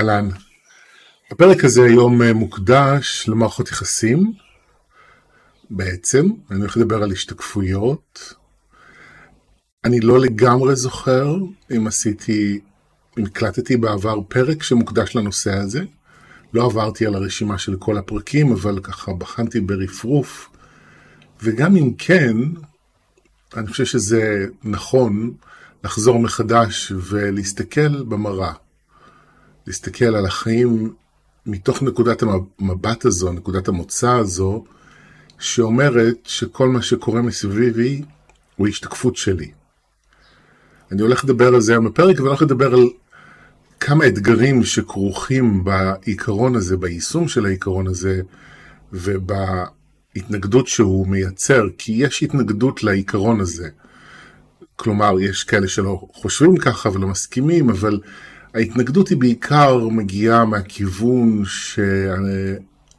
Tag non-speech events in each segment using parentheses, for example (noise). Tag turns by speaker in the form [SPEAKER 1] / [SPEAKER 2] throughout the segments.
[SPEAKER 1] אהלן. הפרק הזה היום אה, מוקדש למערכות יחסים, בעצם, אני הולך לדבר על השתקפויות. אני לא לגמרי זוכר אם עשיתי, אם הקלטתי בעבר פרק שמוקדש לנושא הזה. לא עברתי על הרשימה של כל הפרקים, אבל ככה בחנתי ברפרוף. וגם אם כן, אני חושב שזה נכון לחזור מחדש ולהסתכל במראה. להסתכל על החיים מתוך נקודת המבט הזו, נקודת המוצא הזו, שאומרת שכל מה שקורה מסביבי הוא השתקפות שלי. אני הולך לדבר על זה היום בפרק, ואני הולך לדבר על כמה אתגרים שכרוכים בעיקרון הזה, ביישום של העיקרון הזה, ובהתנגדות שהוא מייצר, כי יש התנגדות לעיקרון הזה. כלומר, יש כאלה שלא חושבים ככה ולא מסכימים, אבל ההתנגדות היא בעיקר מגיעה מהכיוון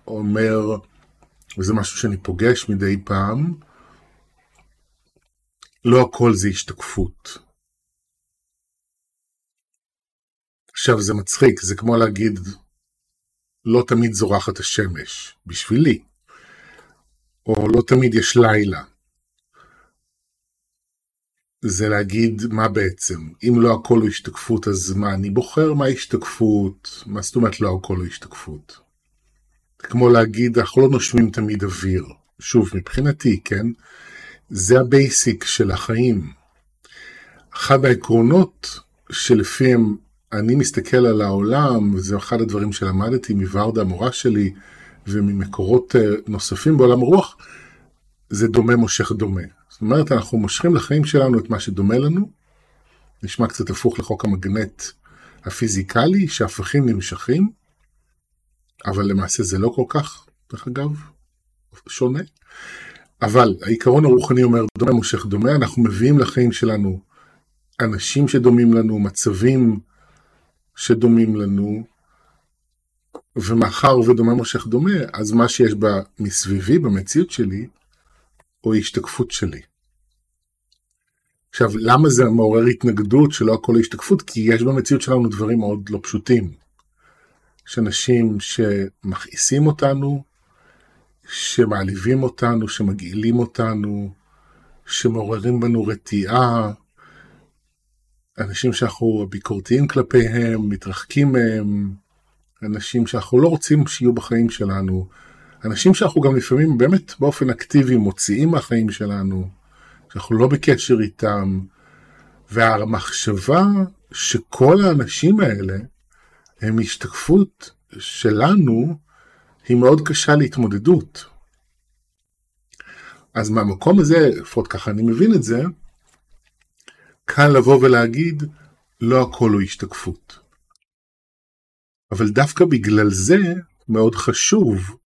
[SPEAKER 1] שאומר, וזה משהו שאני פוגש מדי פעם, לא הכל זה השתקפות. עכשיו זה מצחיק, זה כמו להגיד, לא תמיד זורחת השמש, בשבילי. או לא תמיד יש לילה. זה להגיד מה בעצם, אם לא הכל הוא השתקפות אז מה, אני בוחר מה השתקפות, מה זאת אומרת לא הכל הוא השתקפות. כמו להגיד אנחנו לא נושמים תמיד אוויר, שוב מבחינתי, כן, זה ה basic של החיים. אחד העקרונות שלפיהם אני מסתכל על העולם, וזה אחד הדברים שלמדתי מוורדה המורה שלי וממקורות אה, נוספים בעולם הרוח, זה דומה מושך דומה. זאת אומרת, אנחנו מושכים לחיים שלנו את מה שדומה לנו, נשמע קצת הפוך לחוק המגנט הפיזיקלי, שהפכים נמשכים, אבל למעשה זה לא כל כך, דרך אגב, שונה. אבל העיקרון הרוחני אומר, דומה מושך דומה, אנחנו מביאים לחיים שלנו אנשים שדומים לנו, מצבים שדומים לנו, ומאחר ודומה מושך דומה, אז מה שיש בה מסביבי, במציאות שלי, הוא השתקפות שלי. עכשיו, למה זה מעורר התנגדות שלא הכל השתקפות? כי יש במציאות שלנו דברים מאוד לא פשוטים. יש אנשים שמכעיסים אותנו, שמעליבים אותנו, שמגעילים אותנו, שמעוררים בנו רתיעה, אנשים שאנחנו ביקורתיים כלפיהם, מתרחקים מהם, אנשים שאנחנו לא רוצים שיהיו בחיים שלנו, אנשים שאנחנו גם לפעמים באמת באופן אקטיבי מוציאים מהחיים שלנו. שאנחנו לא בקשר איתם, והמחשבה שכל האנשים האלה הם השתקפות שלנו, היא מאוד קשה להתמודדות. אז מהמקום הזה, לפחות ככה אני מבין את זה, קל לבוא ולהגיד, לא הכל הוא השתקפות. אבל דווקא בגלל זה מאוד חשוב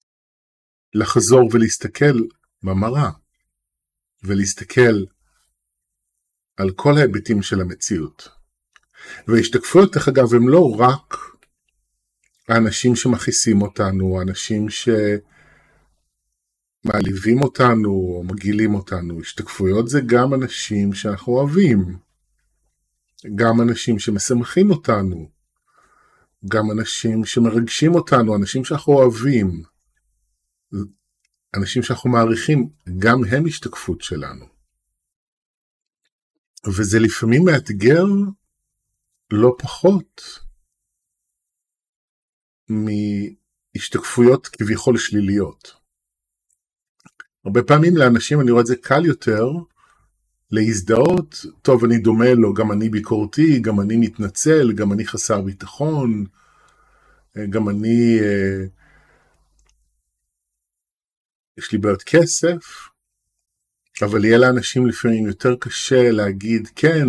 [SPEAKER 1] לחזור ולהסתכל במראה. ולהסתכל על כל ההיבטים של המציאות. וההשתקפויות, דרך אגב, הם לא רק האנשים שמכעיסים אותנו, האנשים שמעליבים אותנו או מגעילים אותנו. השתקפויות זה גם אנשים שאנחנו אוהבים, גם אנשים שמשמחים אותנו, גם אנשים שמרגשים אותנו, אנשים שאנחנו אוהבים. אנשים שאנחנו מעריכים, גם הם השתקפות שלנו. וזה לפעמים מאתגר לא פחות מהשתקפויות כביכול שליליות. הרבה פעמים לאנשים אני רואה את זה קל יותר להזדהות, טוב אני דומה לו, גם אני ביקורתי, גם אני מתנצל, גם אני חסר ביטחון, גם אני אה, יש לי בעיות כסף, אבל יהיה לאנשים לפעמים יותר קשה להגיד, כן,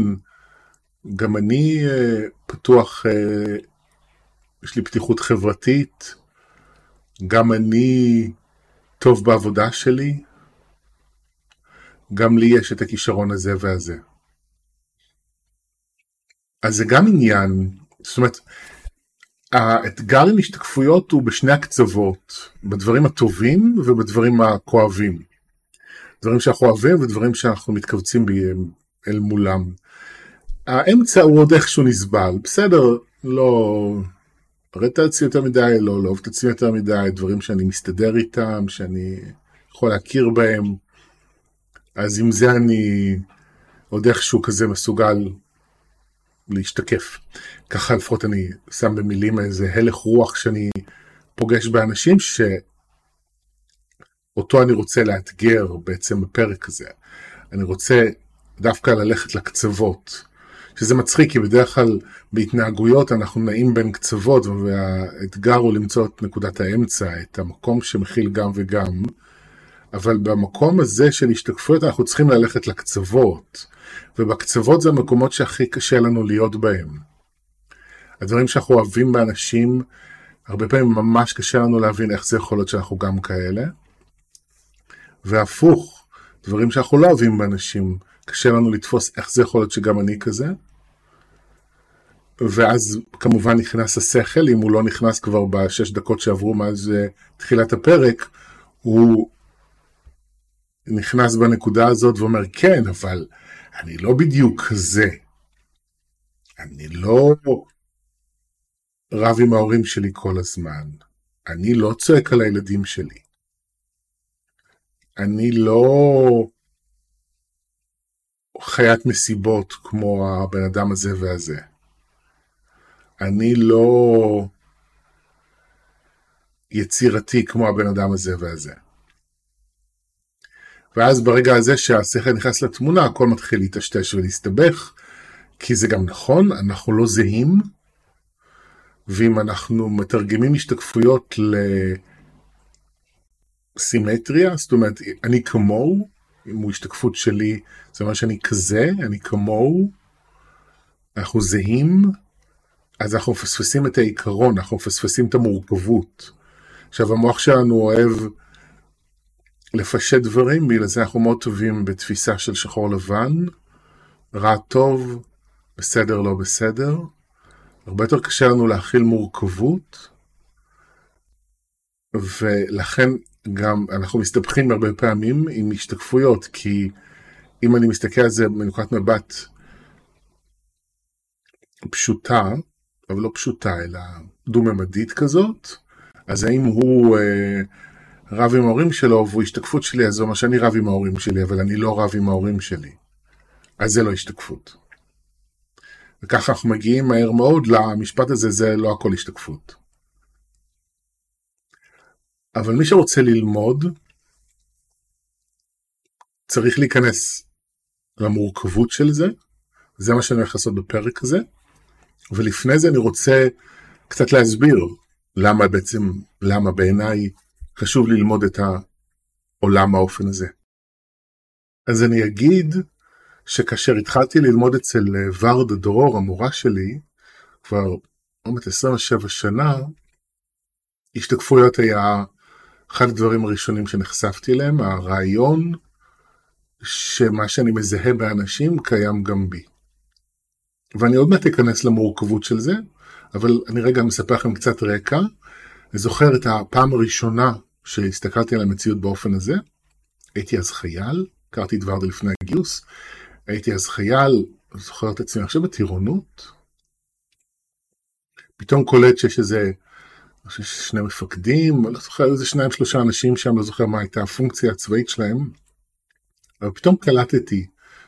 [SPEAKER 1] גם אני uh, פתוח, uh, יש לי פתיחות חברתית, גם אני טוב בעבודה שלי, גם לי יש את הכישרון הזה והזה. אז זה גם עניין, זאת אומרת, האתגר עם השתקפויות הוא בשני הקצוות, בדברים הטובים ובדברים הכואבים. דברים שאנחנו אוהבים ודברים שאנחנו מתכווצים אל מולם. האמצע הוא עוד איכשהו נסבל, בסדר, לא לרדת את עצמי יותר מדי, לא לאהוב את עצמי יותר מדי, דברים שאני מסתדר איתם, שאני יכול להכיר בהם. אז עם זה אני עוד איכשהו כזה מסוגל להשתקף. ככה לפחות אני שם במילים איזה הלך רוח שאני פוגש באנשים שאותו אני רוצה לאתגר בעצם בפרק הזה. אני רוצה דווקא ללכת לקצוות. שזה מצחיק, כי בדרך כלל בהתנהגויות אנחנו נעים בין קצוות, והאתגר הוא למצוא את נקודת האמצע, את המקום שמכיל גם וגם, אבל במקום הזה של השתקפויות אנחנו צריכים ללכת לקצוות, ובקצוות זה המקומות שהכי קשה לנו להיות בהם. הדברים שאנחנו אוהבים באנשים, הרבה פעמים ממש קשה לנו להבין איך זה יכול להיות שאנחנו גם כאלה, והפוך, דברים שאנחנו לא אוהבים באנשים, קשה לנו לתפוס איך זה יכול להיות שגם אני כזה. ואז כמובן נכנס השכל, אם הוא לא נכנס כבר בשש דקות שעברו מאז uh, תחילת הפרק, הוא נכנס בנקודה הזאת ואומר, כן, אבל אני לא בדיוק כזה. אני לא רב עם ההורים שלי כל הזמן. אני לא צועק על הילדים שלי. אני לא חיית מסיבות כמו הבן אדם הזה והזה. אני לא יצירתי כמו הבן אדם הזה והזה. ואז ברגע הזה שהשכל נכנס לתמונה, הכל מתחיל להיטשטש ולהסתבך, כי זה גם נכון, אנחנו לא זהים, ואם אנחנו מתרגמים השתקפויות לסימטריה, זאת אומרת, אני כמוהו, אם הוא השתקפות שלי, זה אומר שאני כזה, אני כמוהו, אנחנו זהים, אז אנחנו מפספסים את העיקרון, אנחנו מפספסים את המורכבות. עכשיו, המוח שלנו אוהב לפשט דברים, בגלל זה אנחנו מאוד טובים בתפיסה של שחור לבן, רע טוב, בסדר לא בסדר. הרבה יותר קשה לנו להכיל מורכבות, ולכן גם אנחנו מסתבכים הרבה פעמים עם השתקפויות, כי אם אני מסתכל על זה מנקודת מבט פשוטה, אבל לא פשוטה, אלא דו-ממדית כזאת, אז האם הוא אה, רב עם ההורים שלו והוא השתקפות שלי, אז זה אומר שאני רב עם ההורים שלי, אבל אני לא רב עם ההורים שלי. אז זה לא השתקפות. וככה אנחנו מגיעים מהר מאוד למשפט הזה, זה לא הכל השתקפות. אבל מי שרוצה ללמוד, צריך להיכנס למורכבות של זה, זה מה שאני הולך לעשות בפרק הזה, ולפני זה אני רוצה קצת להסביר למה בעצם, למה בעיניי חשוב ללמוד את העולם האופן הזה. אז אני אגיד שכאשר התחלתי ללמוד אצל ורדה דרור, המורה שלי, כבר עומד 27 שנה, השתקפויות היה אחד הדברים הראשונים שנחשפתי אליהם, הרעיון שמה שאני מזהה באנשים קיים גם בי. ואני עוד מעט אכנס למורכבות של זה, אבל אני רגע מספר לכם קצת רקע. אני זוכר את הפעם הראשונה שהסתכלתי על המציאות באופן הזה. הייתי אז חייל, הכרתי את ורדה לפני הגיוס. הייתי אז חייל, זוכר את עצמי עכשיו בטירונות. פתאום קולט שיש איזה אני חושב ששני מפקדים, לא זוכר איזה שניים שלושה אנשים שם, לא זוכר מה הייתה הפונקציה הצבאית שלהם, אבל פתאום קלטתי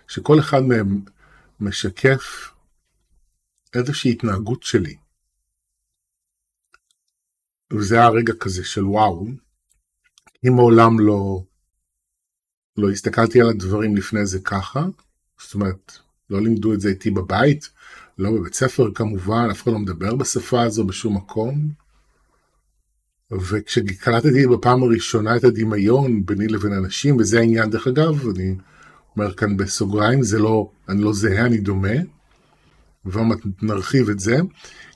[SPEAKER 1] שכל אחד מהם משקף איזושהי התנהגות שלי. וזה היה רגע כזה של וואו, אם מעולם לא, לא הסתכלתי על הדברים לפני זה ככה, זאת אומרת, לא לימדו את זה איתי בבית, לא בבית ספר כמובן, אף אחד לא מדבר בשפה הזו בשום מקום. וכשקלטתי בפעם הראשונה את הדמיון ביני לבין אנשים, וזה העניין דרך אגב, אני אומר כאן בסוגריים, זה לא, אני לא זהה, אני דומה, ועוד נרחיב את זה.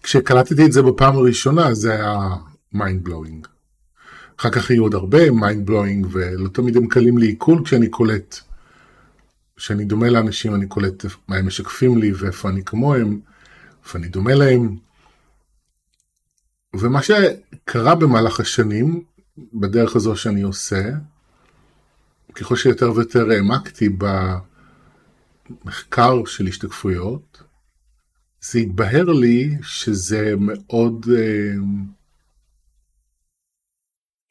[SPEAKER 1] כשקלטתי את זה בפעם הראשונה, זה היה mind blowing. אחר כך יהיו עוד הרבה mind blowing, ולא תמיד הם קלים לעיכול כשאני קולט. כשאני דומה לאנשים, אני קולט מה הם משקפים לי ואיפה אני כמוהם, איפה אני דומה להם. ומה שקרה במהלך השנים, בדרך הזו שאני עושה, ככל שיותר ויותר העמקתי במחקר של השתקפויות, זה התבהר לי שזה מאוד אה,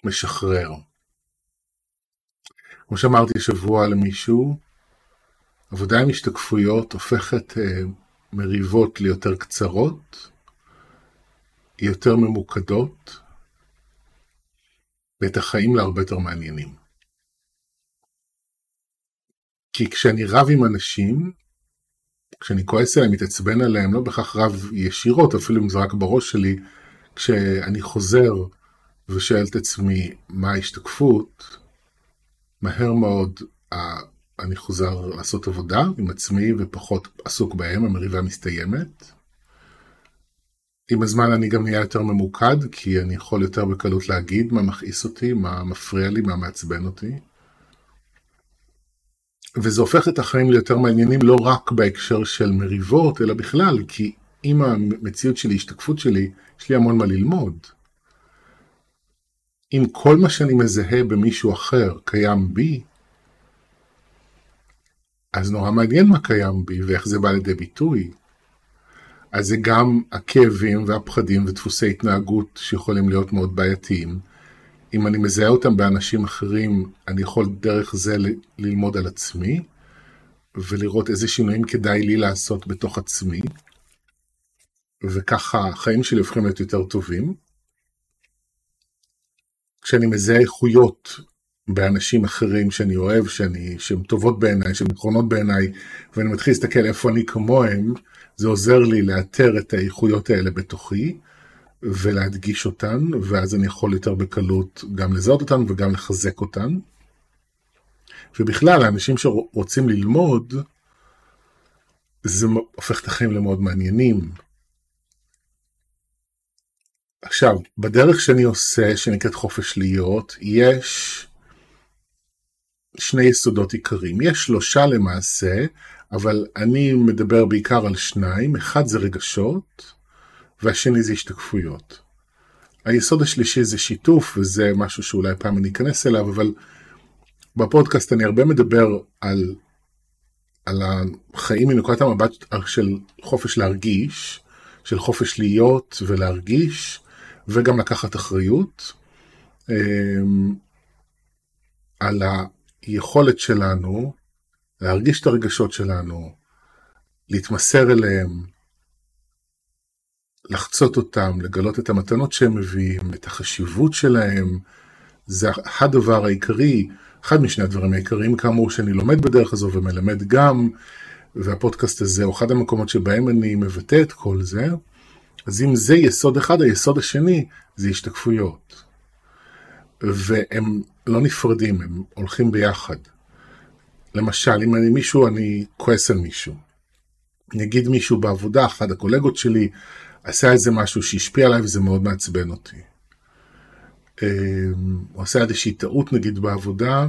[SPEAKER 1] משחרר. כמו שאמרתי השבוע למישהו, עבודה עם השתקפויות הופכת אה, מריבות ליותר קצרות, יותר ממוקדות, ואת החיים להרבה יותר מעניינים. כי כשאני רב עם אנשים, כשאני כועס עליהם, מתעצבן עליהם, לא בהכרח רב ישירות, אפילו אם זה רק בראש שלי, כשאני חוזר ושואל את עצמי מה ההשתקפות, מהר מאוד אני חוזר לעשות עבודה עם עצמי ופחות עסוק בהם, המריבה מסתיימת. עם הזמן אני גם נהיה יותר ממוקד, כי אני יכול יותר בקלות להגיד מה מכעיס אותי, מה מפריע לי, מה מעצבן אותי. וזה הופך את החיים ליותר מעניינים לא רק בהקשר של מריבות, אלא בכלל, כי עם המציאות שלי, השתקפות שלי, יש לי המון מה ללמוד. אם כל מה שאני מזהה במישהו אחר קיים בי, אז נורא מעניין מה קיים בי ואיך זה בא לידי ביטוי. אז זה גם הכאבים והפחדים ודפוסי התנהגות שיכולים להיות מאוד בעייתיים. אם אני מזהה אותם באנשים אחרים, אני יכול דרך זה ללמוד על עצמי, ולראות איזה שינויים כדאי לי לעשות בתוך עצמי, וככה החיים שלי הופכים להיות יותר טובים. כשאני מזהה איכויות באנשים אחרים שאני אוהב, שאני, שהן טובות בעיניי, שהן נכונות בעיניי, ואני מתחיל להסתכל איפה אני כמוהם, זה עוזר לי לאתר את האיכויות האלה בתוכי, ולהדגיש אותן, ואז אני יכול יותר בקלות גם לזהות אותן וגם לחזק אותן. ובכלל, האנשים שרוצים ללמוד, זה הופך את החיים למאוד מעניינים. עכשיו, בדרך שאני עושה, שנקראת חופש להיות, יש שני יסודות עיקריים. יש שלושה למעשה, אבל אני מדבר בעיקר על שניים. אחד זה רגשות, והשני זה השתקפויות. היסוד השלישי זה שיתוף, וזה משהו שאולי פעם אני אכנס אליו, אבל בפודקאסט אני הרבה מדבר על, על החיים מנקודת המבט של חופש להרגיש, של חופש להיות ולהרגיש, וגם לקחת אחריות. אמ, על היכולת שלנו להרגיש את הרגשות שלנו, להתמסר אליהם, לחצות אותם, לגלות את המתנות שהם מביאים, את החשיבות שלהם, זה הדבר העיקרי, אחד משני הדברים העיקריים כאמור שאני לומד בדרך הזו ומלמד גם, והפודקאסט הזה הוא אחד המקומות שבהם אני מבטא את כל זה, אז אם זה יסוד אחד, היסוד השני זה השתקפויות. והם לא נפרדים, הם הולכים ביחד. למשל, אם אני מישהו, אני כועס על מישהו. אני אגיד מישהו בעבודה, אחד הקולגות שלי עשה איזה משהו שהשפיע עליי וזה מאוד מעצבן אותי. אמ, הוא עשה איזושהי טעות נגיד בעבודה,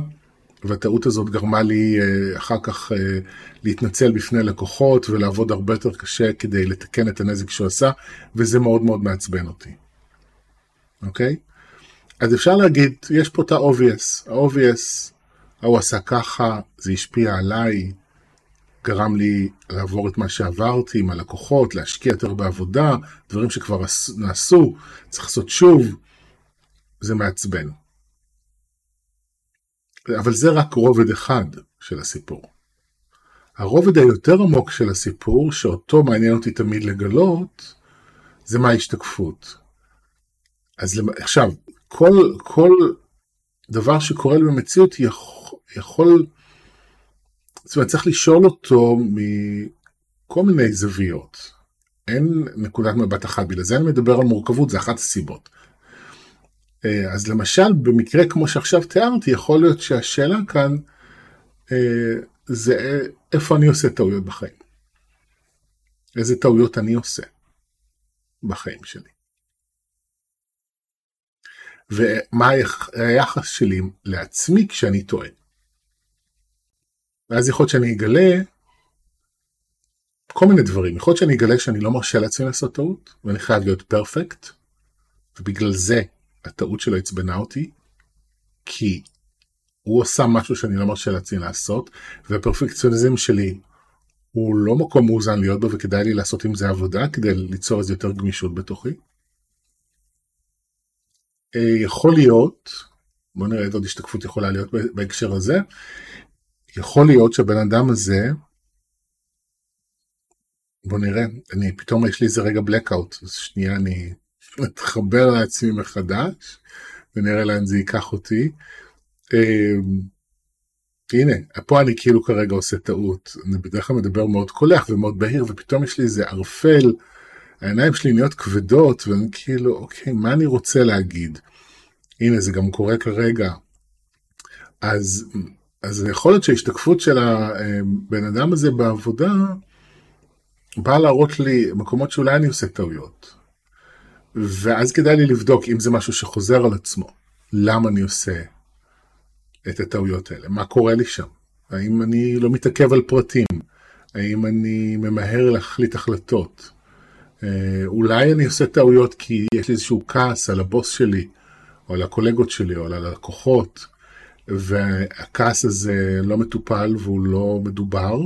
[SPEAKER 1] והטעות הזאת גרמה לי אה, אחר כך אה, להתנצל בפני לקוחות ולעבוד הרבה יותר קשה כדי לתקן את הנזק שהוא עשה, וזה מאוד מאוד מעצבן אותי. אוקיי? אז אפשר להגיד, יש פה את ה-obvious, ה-obvious, ההוא עשה ככה, זה השפיע עליי, גרם לי לעבור את מה שעברתי עם הלקוחות, להשקיע יותר בעבודה, דברים שכבר נעשו, צריך לעשות שוב, זה מעצבן. אבל זה רק רובד אחד של הסיפור. הרובד היותר עמוק של הסיפור, שאותו מעניין אותי תמיד לגלות, זה מה ההשתקפות. אז עכשיו, כל, כל דבר שקורה לי במציאות יכול, יכול, זאת אומרת, צריך לשאול אותו מכל מיני זוויות. אין נקודת מבט אחת, בגלל זה אני מדבר על מורכבות, זה אחת הסיבות. אה, אז למשל, במקרה כמו שעכשיו תיארתי, יכול להיות שהשאלה כאן אה, זה איפה אני עושה טעויות בחיים. איזה טעויות אני עושה בחיים שלי. ומה היחס שלי לעצמי כשאני טועה. ואז יכול להיות שאני אגלה כל מיני דברים. יכול להיות שאני אגלה שאני לא מרשה לעצמי לעשות טעות, ואני חייב להיות פרפקט, ובגלל זה הטעות שלו עצבנה אותי, כי הוא עושה משהו שאני לא מרשה לעצמי לעשות, והפרפקציוניזם שלי הוא לא מקום מאוזן להיות בו וכדאי לי לעשות עם זה עבודה כדי ליצור איזה יותר גמישות בתוכי. אה, יכול להיות, בוא נראה איזה עוד השתקפות יכולה להיות בהקשר הזה, יכול להיות שהבן אדם הזה, בוא נראה, אני פתאום יש לי איזה רגע blackout, אז שנייה אני אתחבר לעצמי מחדש ונראה לאן זה ייקח אותי. אה, הנה, פה אני כאילו כרגע עושה טעות, אני בדרך כלל מדבר מאוד קולח ומאוד בהיר ופתאום יש לי איזה ערפל, העיניים שלי נהיות כבדות ואני כאילו, אוקיי, מה אני רוצה להגיד? הנה, זה גם קורה כרגע. אז, אז יכול להיות שההשתקפות של הבן אדם הזה בעבודה באה להראות לי מקומות שאולי אני עושה טעויות. ואז כדאי לי לבדוק אם זה משהו שחוזר על עצמו, למה אני עושה את הטעויות האלה, מה קורה לי שם, האם אני לא מתעכב על פרטים, האם אני ממהר להחליט החלטות, אה, אולי אני עושה טעויות כי יש לי איזשהו כעס על הבוס שלי, או על הקולגות שלי, או על הלקוחות, והכעס הזה לא מטופל והוא לא מדובר,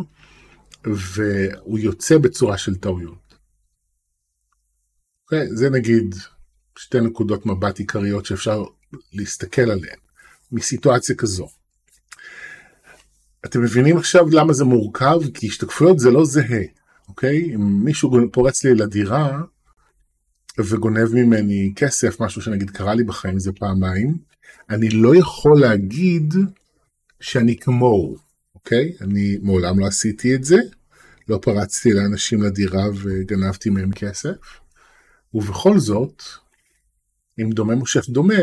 [SPEAKER 1] והוא יוצא בצורה של טעויות. אוקיי? זה נגיד שתי נקודות מבט עיקריות שאפשר להסתכל עליהן מסיטואציה כזו. אתם מבינים עכשיו למה זה מורכב? כי השתקפויות זה לא זהה, אוקיי? אם מישהו פורץ לי לדירה וגונב ממני כסף, משהו שנגיד קרה לי בחיים זה פעמיים, אני לא יכול להגיד שאני כמוהו, אוקיי? אני מעולם לא עשיתי את זה, לא פרצתי לאנשים לדירה וגנבתי מהם כסף, ובכל זאת, אם דומה מושך דומה,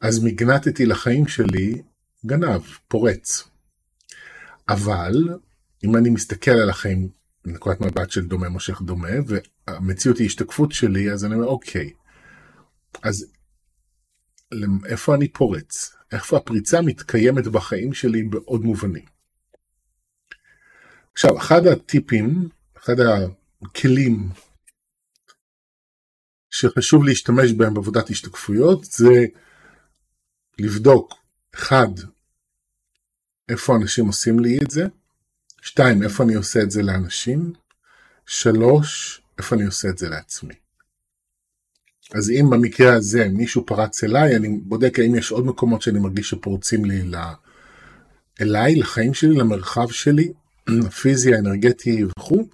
[SPEAKER 1] אז מגנטתי לחיים שלי גנב, פורץ. אבל אם אני מסתכל על החיים מנקודת מבט של דומה מושך דומה, והמציאות היא השתקפות שלי, אז אני אומר, אוקיי, אז איפה אני פורץ? איפה הפריצה מתקיימת בחיים שלי בעוד מובנים? עכשיו, אחד הטיפים, אחד הכלים שחשוב להשתמש בהם בעבודת השתקפויות זה לבדוק, אחד, איפה אנשים עושים לי את זה, שתיים, איפה אני עושה את זה לאנשים, שלוש, איפה אני עושה את זה לעצמי. אז אם במקרה הזה מישהו פרץ אליי, אני בודק האם יש עוד מקומות שאני מרגיש שפורצים לי ל... אליי, לחיים שלי, למרחב שלי, (clears throat) הפיזי, האנרגטי וכו'.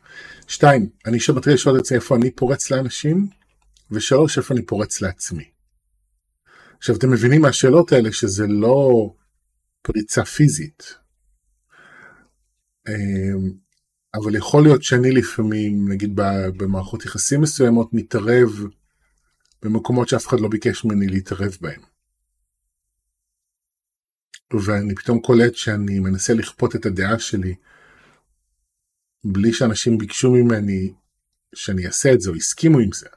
[SPEAKER 1] שתיים, אני שוב מתחיל לשאול את זה איפה אני פורץ לאנשים, ושלוש, איפה אני פורץ לעצמי. עכשיו, אתם מבינים מהשאלות האלה שזה לא פריצה פיזית, אמ, אבל יכול להיות שאני לפעמים, נגיד במערכות יחסים מסוימות, מתערב במקומות שאף אחד לא ביקש ממני להתערב בהם. ואני פתאום קולט שאני מנסה לכפות את הדעה שלי בלי שאנשים ביקשו ממני שאני אעשה את זה או הסכימו עם זה.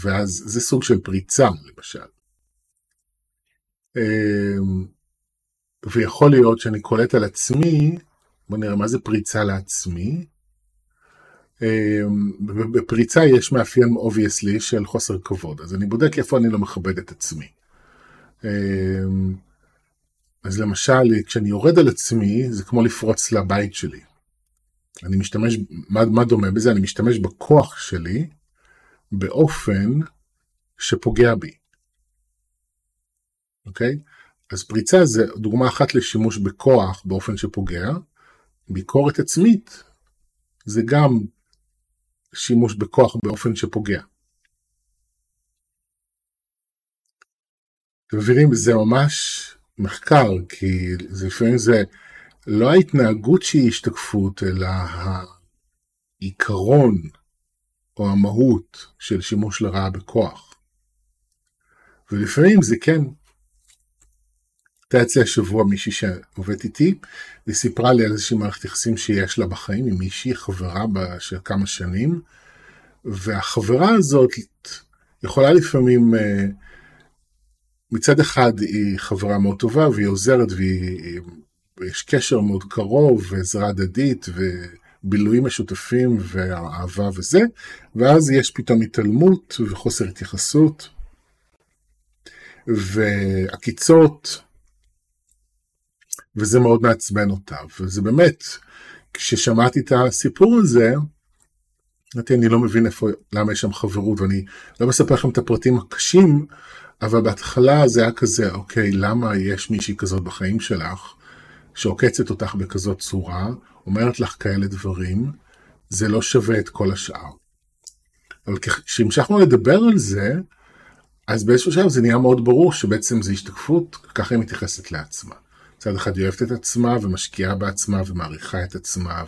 [SPEAKER 1] ואז זה סוג של פריצה למשל. אמ, ויכול להיות שאני קולט על עצמי, בוא נראה מה זה פריצה לעצמי. אמ, בפריצה יש מאפיין obviously של חוסר כבוד, אז אני בודק איפה אני לא מכבד את עצמי. אמ, אז למשל, כשאני יורד על עצמי, זה כמו לפרוץ לבית שלי. אני משתמש, מה, מה דומה בזה? אני משתמש בכוח שלי באופן שפוגע בי. אוקיי? אז פריצה זה דוגמה אחת לשימוש בכוח באופן שפוגע. ביקורת עצמית זה גם שימוש בכוח באופן שפוגע. אתם מבינים? זה ממש מחקר, כי לפעמים זה לא ההתנהגות שהיא השתקפות, אלא העיקרון או המהות של שימוש לרעה בכוח. ולפעמים זה כן. הייתה השבוע מישהי שעובדת איתי, והיא סיפרה לי על איזושהי מערכת יחסים שיש לה בחיים עם מישהי, חברה של כמה שנים, והחברה הזאת יכולה לפעמים, אה, מצד אחד היא חברה מאוד טובה והיא עוזרת ויש קשר מאוד קרוב ועזרה הדדית בילויים משותפים ואהבה וזה, ואז יש פתאום התעלמות וחוסר התייחסות, ועקיצות, וזה מאוד מעצבן אותה, וזה באמת, כששמעתי את הסיפור הזה, אמרתי, אני לא מבין איפה, למה יש שם חברות, ואני לא מספר לכם את הפרטים הקשים, אבל בהתחלה זה היה כזה, אוקיי, למה יש מישהי כזאת בחיים שלך, שעוקצת אותך בכזאת צורה, אומרת לך כאלה דברים, זה לא שווה את כל השאר. אבל כשהמשכנו לדבר על זה, אז באיזשהו שלב זה נהיה מאוד ברור שבעצם זה השתקפות, ככה היא מתייחסת לעצמה. מצד אחד היא אוהבת את עצמה ומשקיעה בעצמה ומעריכה את עצמה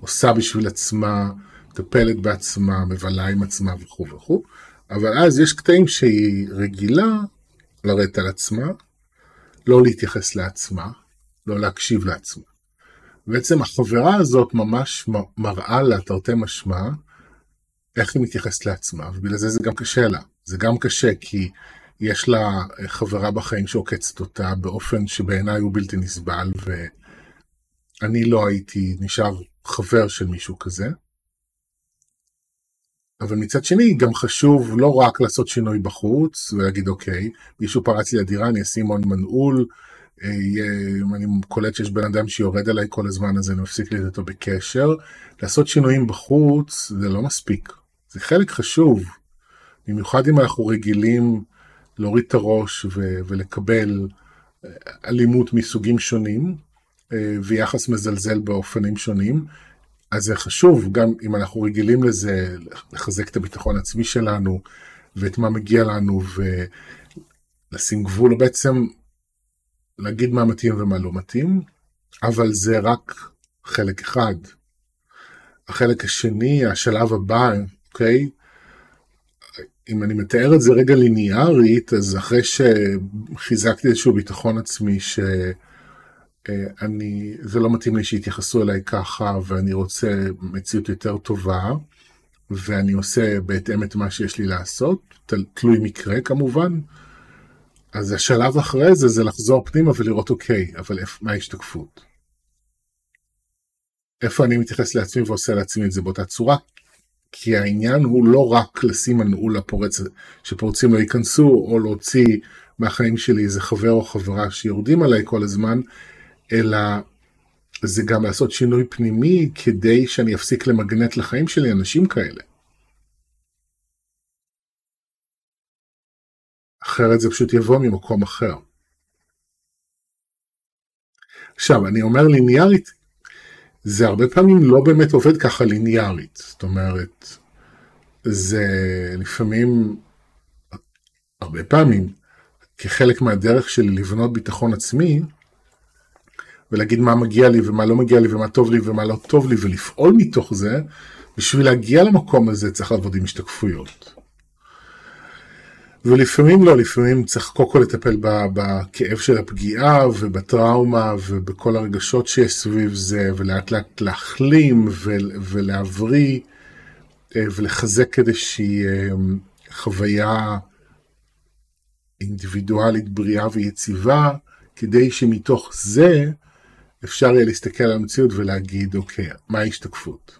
[SPEAKER 1] ועושה בשביל עצמה, מטפלת בעצמה, מבלה עם עצמה וכו' וכו', אבל אז יש קטעים שהיא רגילה לרדת על עצמה, לא להתייחס לעצמה, לא להקשיב לעצמה. בעצם החברה הזאת ממש מראה לה, תרתי משמע, איך היא מתייחסת לעצמה, ובגלל זה זה גם קשה לה. זה גם קשה כי יש לה חברה בחיים שעוקצת אותה באופן שבעיניי הוא בלתי נסבל, ואני לא הייתי נשאר חבר של מישהו כזה. אבל מצד שני גם חשוב לא רק לעשות שינוי בחוץ ולהגיד אוקיי, מישהו פרץ לי לדירה, אני אשים הון מנעול, אם אני קולט שיש בן אדם שיורד עליי כל הזמן אז אני מפסיק להיות איתו בקשר. לעשות שינויים בחוץ זה לא מספיק, זה חלק חשוב, במיוחד אם אנחנו רגילים להוריד את הראש ו- ולקבל אה, אלימות מסוגים שונים אה, ויחס מזלזל באופנים שונים, אז זה חשוב, גם אם אנחנו רגילים לזה, לחזק את הביטחון העצמי שלנו ואת מה מגיע לנו ולשים גבול, בעצם להגיד מה מתאים ומה לא מתאים, אבל זה רק חלק אחד. החלק השני, השלב הבא, אוקיי? אם אני מתאר את זה רגע ליניארית, אז אחרי שחיזקתי איזשהו ביטחון עצמי שאני, זה לא מתאים לי שיתייחסו אליי ככה, ואני רוצה מציאות יותר טובה, ואני עושה בהתאם את מה שיש לי לעשות, תלוי מקרה כמובן, אז השלב אחרי זה זה לחזור פנימה ולראות אוקיי, אבל מה ההשתקפות? איפה אני מתייחס לעצמי ועושה לעצמי את זה באותה צורה? כי העניין הוא לא רק לשים מנעול לפורץ שפורצים לא ייכנסו, או להוציא מהחיים שלי איזה חבר או חברה שיורדים עליי כל הזמן, אלא זה גם לעשות שינוי פנימי כדי שאני אפסיק למגנט לחיים שלי אנשים כאלה. אחרת זה פשוט יבוא ממקום אחר. עכשיו, אני אומר ליניארית, זה הרבה פעמים לא באמת עובד ככה ליניארית. זאת אומרת, זה לפעמים, הרבה פעמים, כחלק מהדרך שלי לבנות ביטחון עצמי, ולהגיד מה מגיע לי ומה לא מגיע לי ומה טוב לי ומה לא טוב לי, ולפעול מתוך זה, בשביל להגיע למקום הזה צריך לעבוד עם השתקפויות. ולפעמים לא, לפעמים צריך קודם כל לטפל בכאב של הפגיעה ובטראומה ובכל הרגשות שיש סביב זה, ולאט לאט להחלים ולהבריא אה, ולחזק איזושהי אה, חוויה אינדיבידואלית בריאה ויציבה, כדי שמתוך זה אפשר יהיה להסתכל על המציאות ולהגיד, אוקיי, מה ההשתקפות?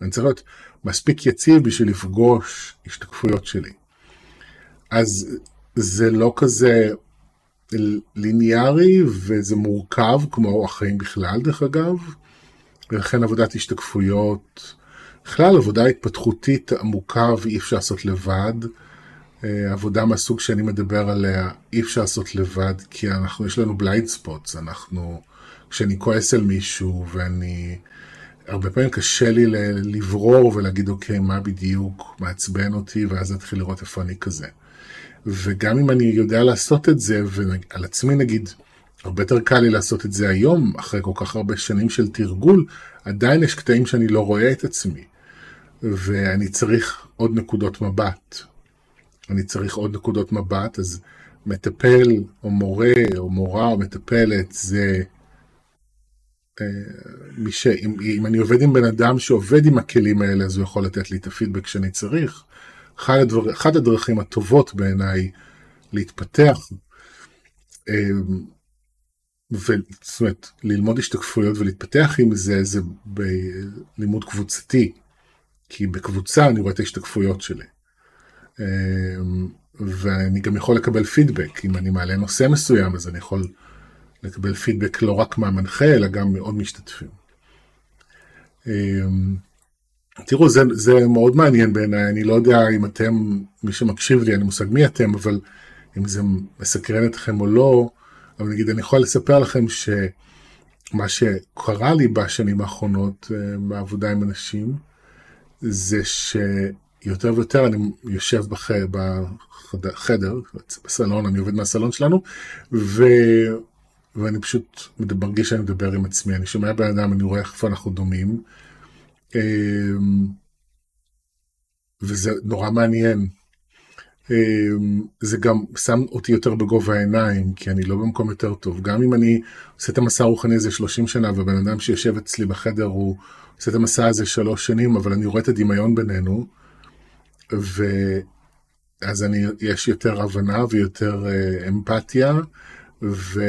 [SPEAKER 1] אני צריך להיות מספיק יציב בשביל לפגוש השתקפויות שלי. אז זה לא כזה ליניארי וזה מורכב כמו החיים בכלל דרך אגב, ולכן עבודת השתקפויות, בכלל עבודה התפתחותית עמוקה ואי אפשר לעשות לבד. אה, עבודה מהסוג שאני מדבר עליה אי אפשר לעשות לבד כי אנחנו יש לנו blind spots, אנחנו, כשאני כועס על מישהו ואני, הרבה פעמים קשה לי לברור ולהגיד אוקיי מה בדיוק מעצבן אותי ואז להתחיל לראות איפה אני כזה. וגם אם אני יודע לעשות את זה, ועל עצמי נגיד, הרבה יותר קל לי לעשות את זה היום, אחרי כל כך הרבה שנים של תרגול, עדיין יש קטעים שאני לא רואה את עצמי. ואני צריך עוד נקודות מבט. אני צריך עוד נקודות מבט, אז מטפל או מורה או מורה או מטפלת זה אה, מי ש... אם, אם אני עובד עם בן אדם שעובד עם הכלים האלה, אז הוא יכול לתת לי את הפידבק שאני צריך. אחד, הדבר, אחד הדרכים הטובות בעיניי להתפתח, אמ, זאת אומרת, ללמוד השתקפויות ולהתפתח עם זה, זה בלימוד קבוצתי, כי בקבוצה אני רואה את ההשתקפויות שלי. אמ, ואני גם יכול לקבל פידבק, אם אני מעלה נושא מסוים, אז אני יכול לקבל פידבק לא רק מהמנחה, אלא גם מעוד משתתפים. תראו, זה, זה מאוד מעניין בעיניי, אני לא יודע אם אתם, מי שמקשיב לי, אני מושג מי אתם, אבל אם זה מסקרן אתכם או לא, אבל נגיד, אני יכול לספר לכם שמה שקרה לי בשנים האחרונות אה, בעבודה עם אנשים, זה שיותר ויותר אני יושב בחדר, בחדר, בסלון, אני עובד מהסלון שלנו, ו... ואני פשוט מרגיש שאני מדבר עם עצמי, אני שומע בן אדם, אני רואה איפה אנחנו דומים, וזה נורא מעניין. אמ, זה גם שם אותי יותר בגובה העיניים, כי אני לא במקום יותר טוב. גם אם אני עושה את המסע הרוחני הזה 30 שנה, ובן אדם שיושב אצלי בחדר הוא עושה את המסע הזה שלוש שנים, אבל אני רואה את הדמיון בינינו, ואז אני, יש יותר הבנה ויותר uh, אמפתיה, ו...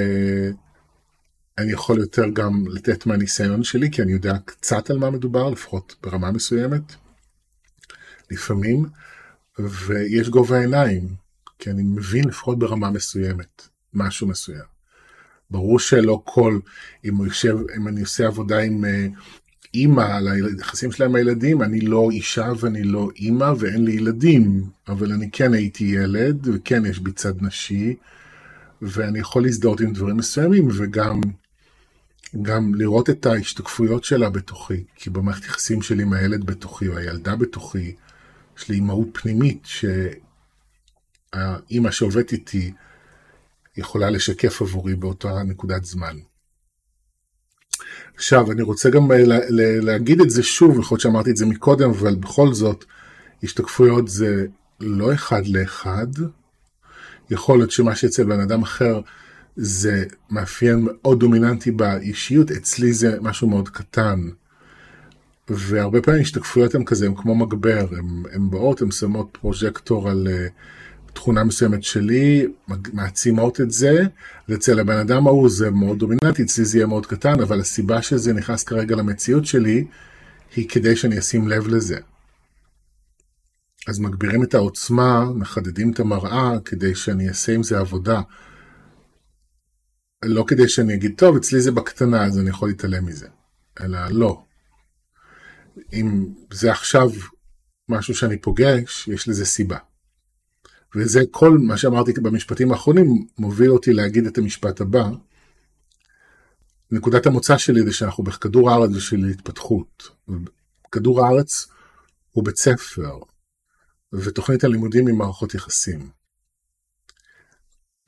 [SPEAKER 1] אני יכול יותר גם לתת מהניסיון שלי, כי אני יודע קצת על מה מדובר, לפחות ברמה מסוימת, לפעמים, ויש גובה עיניים, כי אני מבין לפחות ברמה מסוימת, משהו מסוים. ברור שלא כל, אם, יושב, אם אני עושה עבודה עם uh, אימא על היחסים שלהם עם הילדים, אני לא אישה ואני לא אימא ואין לי ילדים, אבל אני כן הייתי ילד, וכן יש בי צד נשי, ואני יכול להזדהות עם דברים מסוימים, וגם גם לראות את ההשתקפויות שלה בתוכי, כי במערכת יחסים שלי עם הילד בתוכי או הילדה בתוכי, יש לי אימהות פנימית שהאימא שעובדת איתי יכולה לשקף עבורי באותה נקודת זמן. עכשיו, אני רוצה גם להגיד את זה שוב, יכול להיות שאמרתי את זה מקודם, אבל בכל זאת, השתקפויות זה לא אחד לאחד. יכול להיות שמה שאצל בן אדם אחר זה מאפיין מאוד דומיננטי באישיות, אצלי זה משהו מאוד קטן. והרבה פעמים השתקפויות הן כזה, הן כמו מגבר, הן באות, הן שמות פרוז'קטור על uh, תכונה מסוימת שלי, מעצימות את זה, ואצל הבן אדם ההוא זה מאוד דומיננטי, אצלי זה יהיה מאוד קטן, אבל הסיבה שזה נכנס כרגע למציאות שלי, היא כדי שאני אשים לב לזה. אז מגבירים את העוצמה, מחדדים את המראה, כדי שאני אעשה עם זה עבודה. לא כדי שאני אגיד, טוב, אצלי זה בקטנה, אז אני יכול להתעלם מזה. אלא לא. אם זה עכשיו משהו שאני פוגש, יש לזה סיבה. וזה כל מה שאמרתי במשפטים האחרונים, מוביל אותי להגיד את המשפט הבא. נקודת המוצא שלי זה שאנחנו בכדור הארץ בשביל התפתחות. כדור הארץ הוא בית ספר, ותוכנית הלימודים היא מערכות יחסים.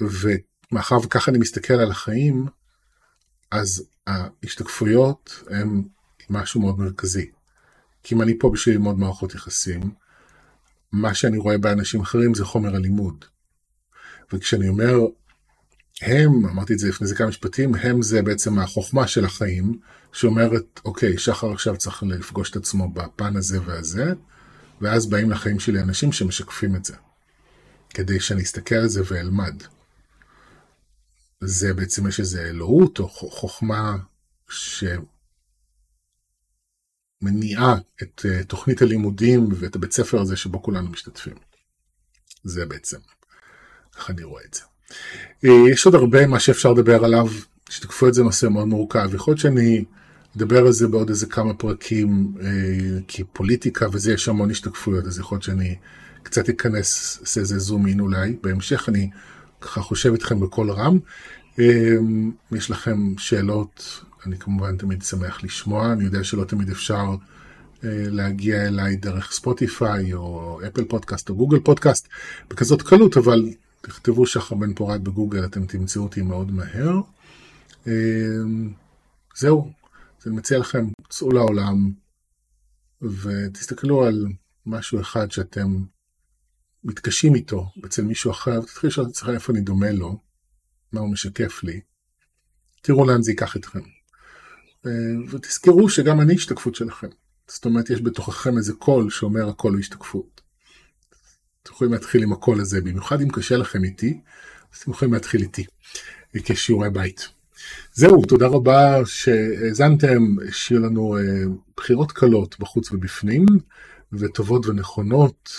[SPEAKER 1] ו... מאחר וככה אני מסתכל על החיים, אז ההשתקפויות הן משהו מאוד מרכזי. כי אם אני פה בשביל ללמוד מערכות יחסים, מה שאני רואה באנשים אחרים זה חומר הלימוד. וכשאני אומר הם, אמרתי את זה לפני זה כמה משפטים, הם זה בעצם החוכמה של החיים, שאומרת, אוקיי, שחר עכשיו צריך לפגוש את עצמו בפן הזה והזה, ואז באים לחיים שלי אנשים שמשקפים את זה, כדי שאני אסתכל על זה ואלמד. זה בעצם יש איזה אלוהות או חוכמה שמניעה את אה, תוכנית הלימודים ואת הבית ספר הזה שבו כולנו משתתפים. זה בעצם, איך אני רואה את זה. אה, יש עוד הרבה מה שאפשר לדבר עליו, שתקפו את זה נושא מאוד מורכב. יכול להיות שאני אדבר על זה בעוד איזה כמה פרקים, אה, כי פוליטיקה וזה, יש המון השתקפויות, אז יכול להיות שאני קצת אכנס, אעשה איזה זום אין אולי. בהמשך אני ככה חושב איתכם בקול רם. אמ, יש לכם שאלות, אני כמובן תמיד שמח לשמוע, אני יודע שלא תמיד אפשר אה, להגיע אליי דרך ספוטיפיי או אפל פודקאסט או גוגל פודקאסט בכזאת קלות, אבל תכתבו שחר בן פורת בגוגל, אתם תמצאו אותי מאוד מהר. אמ, זהו, אז אני מציע לכם, צאו לעולם ותסתכלו על משהו אחד שאתם מתקשים איתו אצל מישהו אחר, ותתחילו לשאול את עצמכם איפה אני דומה לו, מה הוא משקף לי. תראו לאן זה ייקח אתכם. אה, ותזכרו שגם אני השתקפות שלכם. זאת אומרת, יש בתוככם איזה קול שאומר הכל הוא השתקפות. אתם יכולים להתחיל עם הקול הזה, במיוחד אם קשה לכם איתי, אז אתם יכולים להתחיל איתי, כשיעורי בית. זהו, תודה רבה שהאזנתם, שיהיו לנו אה, בחירות קלות בחוץ ובפנים, וטובות ונכונות.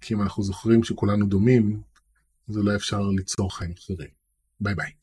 [SPEAKER 1] כי אם אנחנו זוכרים שכולנו דומים, אז אולי אפשר ליצור חיים אחרים. ביי ביי.